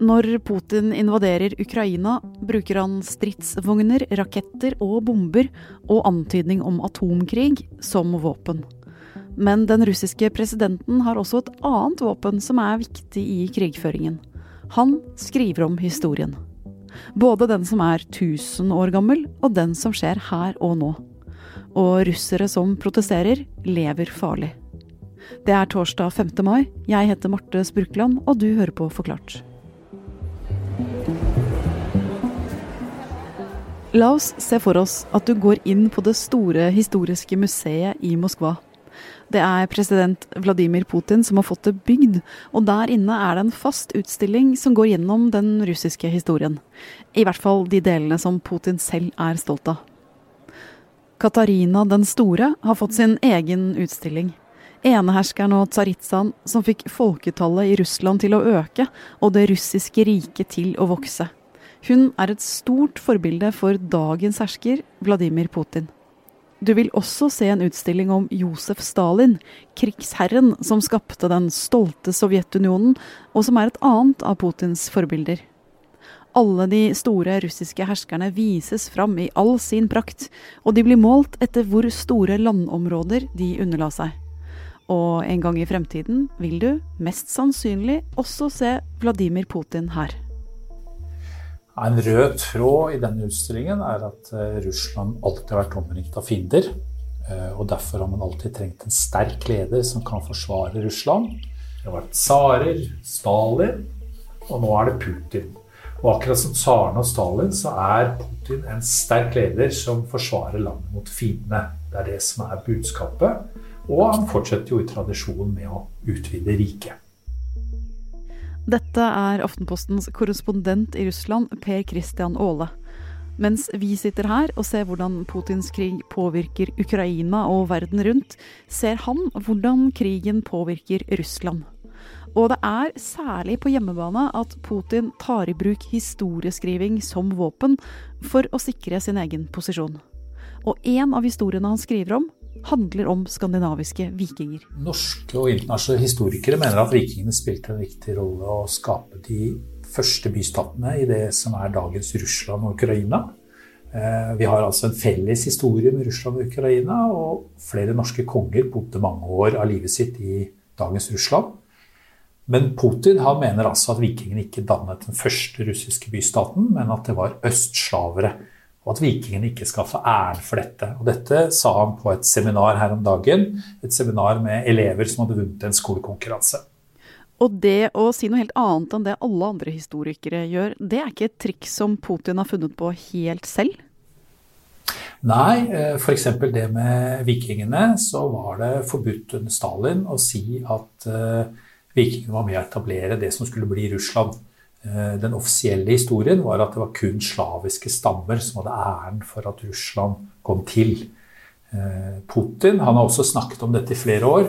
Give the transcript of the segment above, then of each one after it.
Når Putin invaderer Ukraina, bruker han stridsvogner, raketter og bomber og antydning om atomkrig som våpen. Men den russiske presidenten har også et annet våpen som er viktig i krigføringen. Han skriver om historien. Både den som er 1000 år gammel, og den som skjer her og nå. Og russere som protesterer, lever farlig. Det er torsdag 5. mai. Jeg heter Marte Spurkland, og du hører på Forklart. La oss se for oss at du går inn på det store historiske museet i Moskva. Det er president Vladimir Putin som har fått det bygd, og der inne er det en fast utstilling som går gjennom den russiske historien. I hvert fall de delene som Putin selv er stolt av. Katarina den store har fått sin egen utstilling. Eneherskeren og tsaritsaen som fikk folketallet i Russland til å øke, og det russiske riket til å vokse. Hun er et stort forbilde for dagens hersker, Vladimir Putin. Du vil også se en utstilling om Josef Stalin, krigsherren som skapte den stolte Sovjetunionen, og som er et annet av Putins forbilder. Alle de store russiske herskerne vises fram i all sin prakt, og de blir målt etter hvor store landområder de underla seg. Og en gang i fremtiden vil du, mest sannsynlig, også se Vladimir Putin her. En rød tråd i denne utstillingen er at eh, Russland alltid har vært omringet av fiender. Eh, og derfor har man alltid trengt en sterk leder som kan forsvare Russland. Det har vært tsarer, Stalin, og nå er det Putin. Og akkurat som tsaren og Stalin, så er Putin en sterk leder som forsvarer landet mot fiendene. Det er det som er budskapet. Og han fortsetter jo i tradisjonen med å utvide riket. Dette er Aftenpostens korrespondent i Russland, Per Christian Aale. Mens vi sitter her og ser hvordan Putins krig påvirker Ukraina og verden rundt, ser han hvordan krigen påvirker Russland. Og det er særlig på hjemmebane at Putin tar i bruk historieskriving som våpen for å sikre sin egen posisjon. Og en av historiene han skriver om, handler om skandinaviske vikinger. Norske og internasjonale historikere mener at vikingene spilte en viktig rolle å skape de første bystatene i det som er dagens Russland og Ukraina. Eh, vi har altså en felles historie med Russland og Ukraina, og flere norske konger bodde mange år av livet sitt i dagens Russland. Men Putin han mener altså at vikingene ikke dannet den første russiske bystaten, men at det var østslavere og at vikingene ikke skal få æren for dette. Og dette sa han på et seminar her om dagen. Et seminar med elever som hadde vunnet en skolekonkurranse. Og det å si noe helt annet enn det alle andre historikere gjør, det er ikke et triks som Putin har funnet på helt selv? Nei, eh, f.eks. det med vikingene, så var det forbudt under Stalin å si at uh, vikingene var med å etablere det som skulle bli Russland. Eh, den offisielle historien var at det var kun slaviske stammer som hadde æren for at Russland kom til. Eh, Putin han har også snakket om dette i flere år,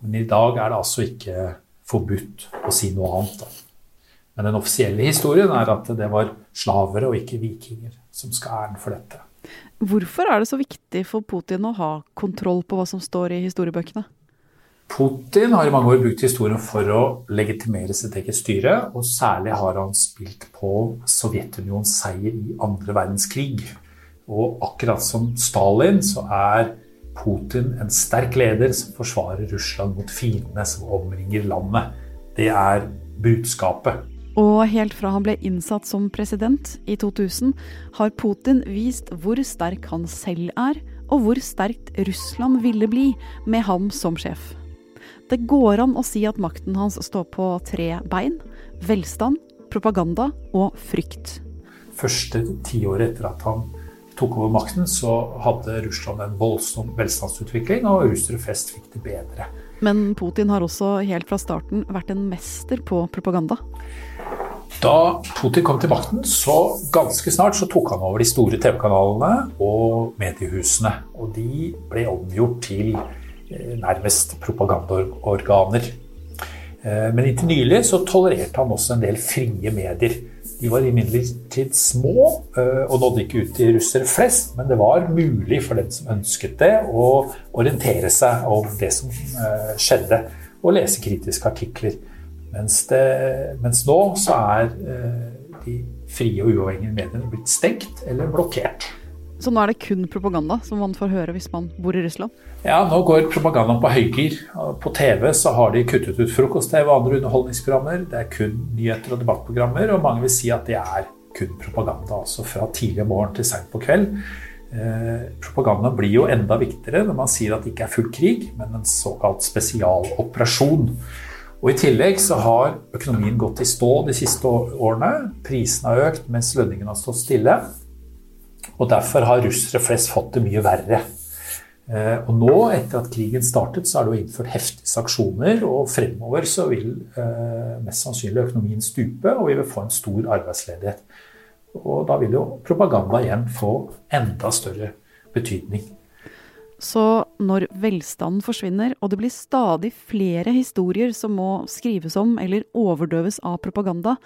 men i dag er det altså ikke forbudt å si noe annet. Men den offisielle historien er at det var slavere og ikke vikinger som skal æren for dette. Hvorfor er det så viktig for Putin å ha kontroll på hva som står i historiebøkene? Putin har i mange år brukt historien for å legitimere sitt eget styre, og særlig har han spilt på Sovjetunionens seier i andre verdenskrig. Og akkurat som Stalin så er Putin en sterk leder som forsvarer Russland mot fiendene som omringer landet. Det er budskapet. Og helt fra han ble innsatt som president i 2000, har Putin vist hvor sterk han selv er, og hvor sterkt Russland ville bli med ham som sjef. Det går an å si at makten hans står på tre bein. Velstand, propaganda og frykt. Første tiåret etter at han tok over makten, så hadde Russland en voldsom velstandsutvikling, og russere flest fikk det bedre. Men Putin har også helt fra starten vært en mester på propaganda. Da Putin kom til makten, så ganske snart så tok han over de store TV-kanalene og mediehusene. Og de ble omgjort til nærmest propagandaorganer. Eh, men inntil nylig så tolererte han også en del frie medier. De var imidlertid små eh, og nådde ikke ut til russere flest, men det var mulig for den som ønsket det, å orientere seg om det som skjedde, og lese kritiske artikler. Mens, det, mens nå så er de frie og uavhengige mediene blitt stengt eller blokkert. Så nå er det kun propaganda som man får høre hvis man bor i Russland? Ja, nå går propagandaen på høygir. På TV så har de kuttet ut frokost-TV og andre underholdningsprogrammer. Det er kun nyheter og debattprogrammer, og mange vil si at det er kun propaganda. Altså fra tidlig morgen til seint på kveld. Eh, propaganda blir jo enda viktigere når man sier at det ikke er full krig, men en såkalt spesialoperasjon. Og I tillegg så har økonomien gått i stå de siste årene. Prisene har økt mens lønningene har stått stille. Og Derfor har russere flest fått det mye verre. Eh, og nå, etter at krigen startet, så er det jo innført heftige sanksjoner. Og fremover så vil eh, mest sannsynlig økonomien stupe, og vi vil få en stor arbeidsledighet. Og da vil jo propaganda igjen få enda større betydning. Så når velstanden forsvinner, og det blir stadig flere historier som må skrives om eller overdøves av propaganda,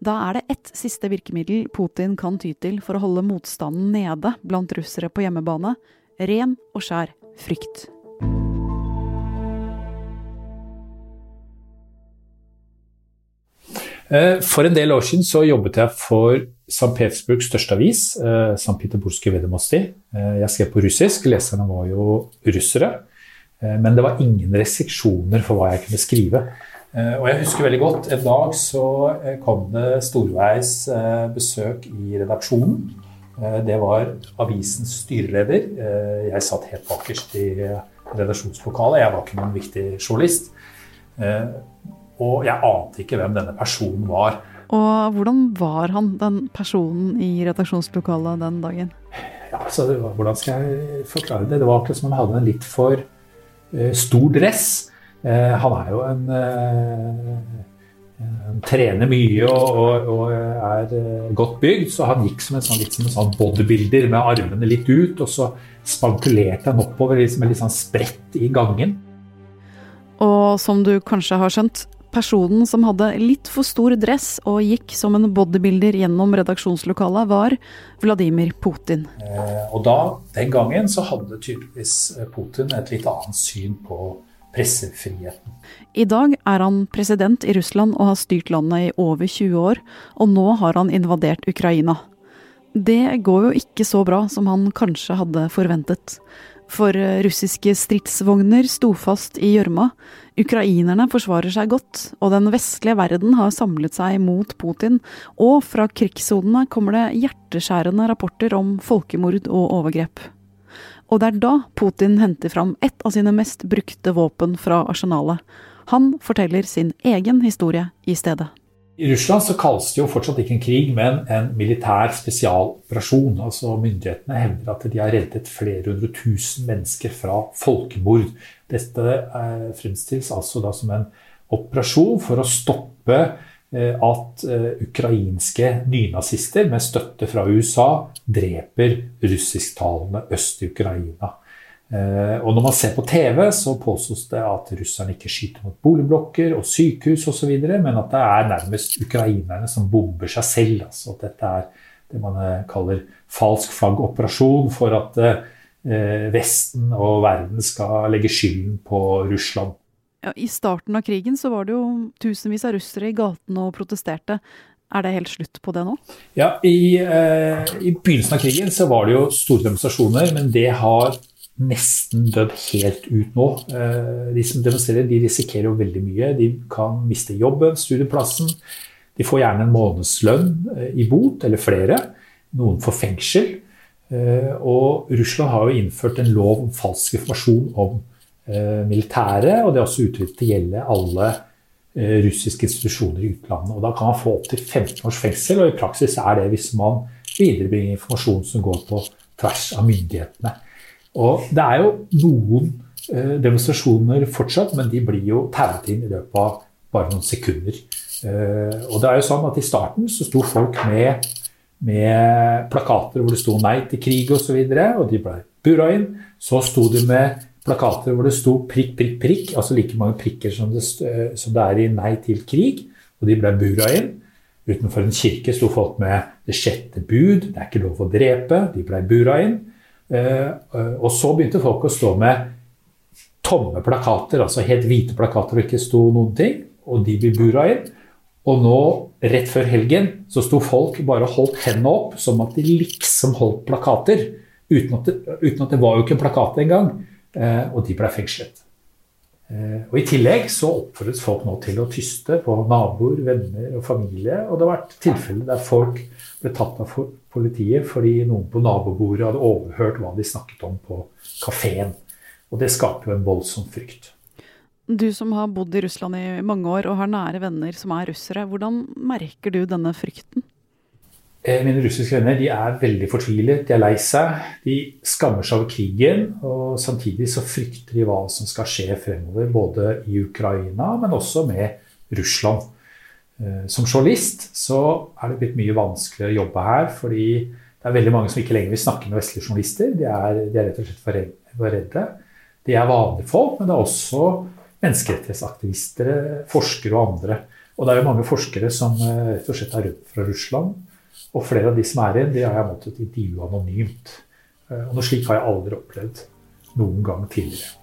da er det ett siste virkemiddel Putin kan ty til for å holde motstanden nede blant russere på hjemmebane. Ren og skjær frykt. For en del år siden så jobbet jeg for St. Petersburgs største avis, eh, St. Peterburgske Vedemosti. Eh, jeg skrev på russisk, leserne var jo russere. Men det var ingen restriksjoner for hva jeg kunne skrive. Og jeg husker veldig godt en dag så kom det storveis besøk i redaksjonen. Det var avisens styreleder. Jeg satt helt bakerst i redaksjonslokalet. Jeg var ikke noen viktig journalist. Og jeg ante ikke hvem denne personen var. Og hvordan var han, den personen i redaksjonslokalet den dagen? Ja, så var, Hvordan skal jeg forklare det? Det var akkurat som om han hadde en litt for uh, stor dress. Uh, han er jo en uh, Han trener mye og, og, og er godt bygd, så han gikk som en sånn, litt som en sånn bodybuilder med armene litt ut. Og så spankulerte han oppover liksom, med litt sånn spredt i gangen. Og som du kanskje har skjønt, Personen som hadde litt for stor dress og gikk som en bodybuilder gjennom redaksjonslokalet, var Vladimir Putin. Eh, og da, den gangen, så hadde tydeligvis eh, Putin et litt annet syn på pressefriheten. I dag er han president i Russland og har styrt landet i over 20 år, og nå har han invadert Ukraina. Det går jo ikke så bra som han kanskje hadde forventet. For eh, russiske stridsvogner sto fast i gjørma. Ukrainerne forsvarer seg godt, og den vestlige verden har samlet seg mot Putin. Og fra krigssonene kommer det hjerteskjærende rapporter om folkemord og overgrep. Og det er da Putin henter fram et av sine mest brukte våpen fra arsenalet. Han forteller sin egen historie i stedet. I Russland så kalles det jo fortsatt ikke en krig, men en militær spesialoperasjon. Altså Myndighetene hevder at de har reddet flere hundre tusen mennesker fra folkemord. Dette eh, fremstilles altså da som en operasjon for å stoppe eh, at eh, ukrainske nynazister med støtte fra USA dreper russisktalende øst i Ukraina. Eh, og når man ser på TV, så påstås det at russerne ikke skyter mot boligblokker og sykehus osv., men at det er nærmest ukrainerne som bomber seg selv. Altså at dette er det man eh, kaller falsk flaggoperasjon for at eh, Vesten og verden skal legge skylden på Russland. Ja, I starten av krigen så var det jo tusenvis av russere i gatene og protesterte. Er det helt slutt på det nå? Ja, i, eh, i, begynnelsen av krigen så var det jo store demonstrasjoner, men det har nesten dødd helt ut nå. Eh, de som demonstrerer, de risikerer jo veldig mye. De kan miste jobben, studieplassen. De får gjerne en månedslønn eh, i bot, eller flere. Noen får fengsel. Eh, og Russland har jo innført en lov om falsk informasjon om militæret, og det er også utvidet til å gjelde alle russiske institusjoner i utlandet. Og da kan man få opptil 15 års fengsel, og i praksis er det hvis man viderebringer informasjon som går på tvers av myndighetene. Og det er jo noen eh, demonstrasjoner fortsatt, men de blir jo tauet inn i løpet av bare noen sekunder. Eh, og det er jo sånn at I starten så sto folk med, med plakater hvor det sto 'nei til krig' osv., og, så videre, og de ble bura inn. Så sto de med plakater hvor det sto prikk, prikk, prikk, altså like mange prikker som det, som det er i 'nei til krig', og de ble bura inn. Utenfor en kirke sto folk med 'det sjette bud', 'det er ikke lov å drepe', de ble bura inn. Eh, og så begynte folk å stå med tomme plakater, altså helt hvite plakater og ikke sto noen ting. og de blir bura inn. Og nå, rett før helgen, så sto folk bare og holdt hendene opp som at de liksom holdt plakater. Uten at det, uten at det var jo ikke plakat engang. Eh, og de ble fengslet. Eh, og I tillegg så oppfordres folk nå til å tyste på naboer, venner og familie. Og det har vært tilfeller der folk ble tatt av politiet fordi noen på nabobordet hadde overhørt hva de snakket om på kafeen. Og det skaper jo en voldsom frykt. Du som har bodd i Russland i mange år og har nære venner som er russere, hvordan merker du denne frykten? Eh, mine russiske venner de er veldig fortvilet, de er lei seg. De skammer seg over krigen, og samtidig så frykter de hva som skal skje fremover, både i Ukraina, men også med Russland. Eh, som journalist så er det blitt mye vanskeligere å jobbe her, fordi det er veldig mange som ikke lenger vil snakke med vestlige journalister. De er, de er rett og slett for redde. De er vanlige folk, men det er også menneskerettighetsaktivister, forskere og andre. Og det er jo mange forskere som eh, rett og slett er rømt fra Russland. Og flere av de som er igjen, de har jeg måttet intervjue anonymt. Eh, og noe slikt har jeg aldri opplevd noen gang tidligere.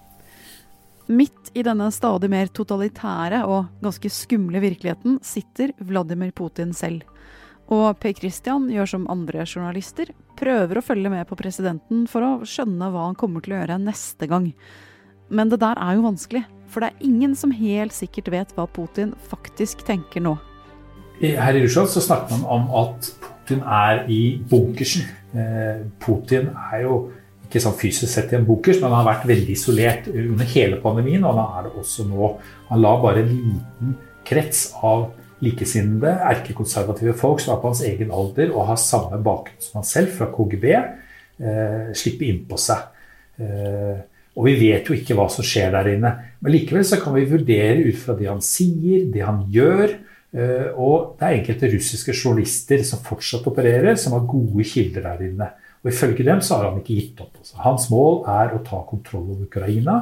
Midt i denne stadig mer totalitære og ganske skumle virkeligheten sitter Vladimir Putin selv. Og Per Christian gjør som andre journalister, prøver å følge med på presidenten for å skjønne hva han kommer til å gjøre neste gang. Men det der er jo vanskelig, for det er ingen som helt sikkert vet hva Putin faktisk tenker nå. Her i Russland så snakker man om at Putin er i bunkersen. Eh, Putin er jo ikke sånn fysisk sett i en bunkers, men han har vært veldig isolert under hele pandemien. Og han er det også nå. Han la bare en liten krets av likesinnede, erkekonservative folk som er på hans egen alder og har samme bakgrunn som han selv, fra KGB, eh, slippe innpå seg. Eh, og vi vet jo ikke hva som skjer der inne. Men likevel så kan vi vurdere ut fra det han sier, det han gjør. Eh, og det er enkelte russiske journalister som fortsatt opererer, som har gode kilder der inne. Og ifølge dem så har han ikke gitt opp. Altså. Hans mål er å ta kontroll over Ukraina.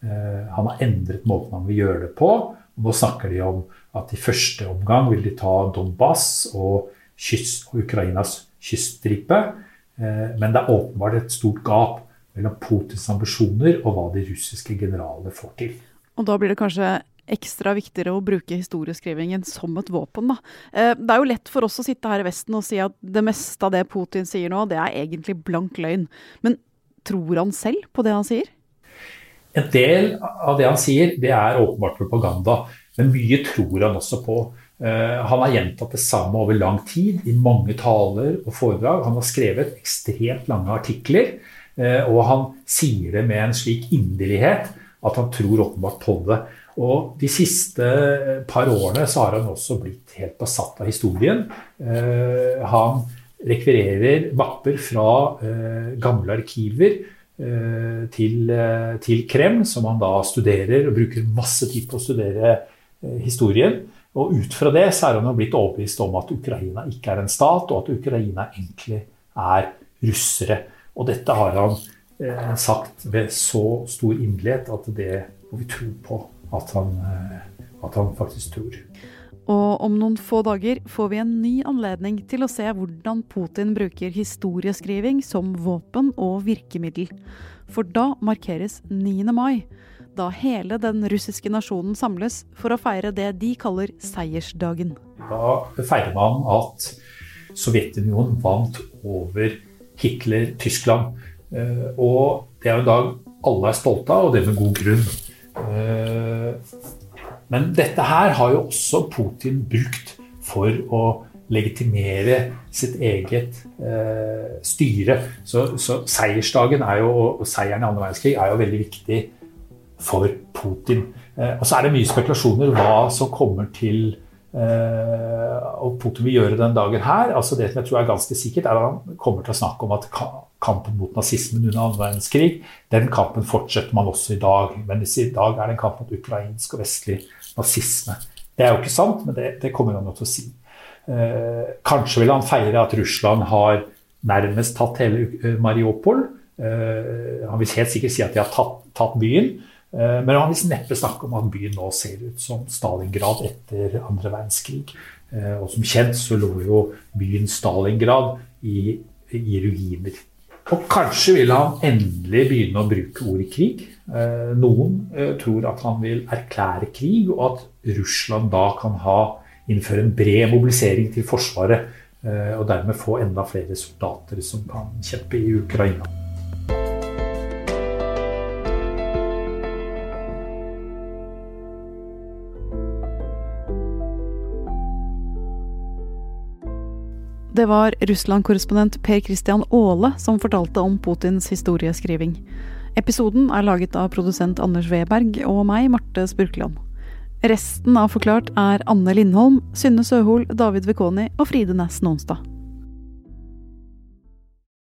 Eh, han har endret måten han vil gjøre det på. Nå snakker de om at i første omgang vil de ta Donbas og, kyst, og Ukrainas kyststripe. Eh, men det er åpenbart et stort gap mellom Putins ambisjoner og hva de russiske generalene får til. Og da blir det kanskje ekstra viktigere å bruke historieskrivingen som et våpen, da. Eh, det er jo lett for oss å sitte her i Vesten og si at det meste av det Putin sier nå, det er egentlig blank løgn. Men tror han selv på det han sier? En del av det han sier, det er åpenbart propaganda. Men mye tror han også på. Eh, han har gjentatt det samme over lang tid i mange taler og foredrag. Han har skrevet ekstremt lange artikler. Eh, og han sier det med en slik inderlighet at han tror åpenbart på det. Og de siste par årene så har han også blitt helt besatt av historien. Eh, han rekvirerer mapper fra eh, gamle arkiver til, til Kreml, som han da studerer og bruker masse tid på å studere historien. Og ut fra det så er han jo blitt overbevist om at Ukraina ikke er en stat, og at Ukraina egentlig er russere. Og dette har han eh, sagt ved så stor inderlighet at det må vi tro på at han, eh, at han faktisk tror. Og om noen få dager får vi en ny anledning til å se hvordan Putin bruker historieskriving som våpen og virkemiddel. For da markeres 9. mai, da hele den russiske nasjonen samles for å feire det de kaller seiersdagen. Da feirer man at Sovjetunionen vant over Hitler, Tyskland. Eh, og det er en dag alle er stolte av, og det med god grunn. Eh, men dette her har jo også Putin brukt for å legitimere sitt eget eh, styre. Så, så, seiersdagen er jo, og seieren i andre verdenskrig er jo veldig viktig for Putin. Eh, og så er det mye spekulasjoner hva som kommer til og Putin vil gjøre den dagen her. altså Det som jeg tror er ganske sikkert, er at han kommer til å snakke om at kampen mot nazismen under annen verdenskrig, den kampen fortsetter man også i dag. Men i dag er det en kamp mot ukrainsk og vestlig nazisme. Det er jo ikke sant, men det, det kommer han til å si. Eh, kanskje vil han feire at Russland har nærmest tatt hele Mariupol. Eh, han vil helt sikkert si at de har tatt, tatt byen. Eh, men han vil neppe snakke om at byen nå ser ut som Stalingrad etter andre verdenskrig. Eh, og som kjent så lå jo byen Stalingrad i, i ruiner. Og kanskje vil han endelig begynne å bruke ordet krig. Eh, noen tror at han vil erklære krig, og at Russland da kan ha, innføre en bred mobilisering til Forsvaret. Og dermed få enda flere soldater som kan kjempe i Ukraina. Det var Russland-korrespondent Per Christian Aale som fortalte om Putins historieskriving. Episoden er laget av produsent Anders Weberg og meg, Marte Spurkland. Resten av Forklart er Anne Lindholm, Synne Søhol, David Vekoni og Fride Næss Nonstad.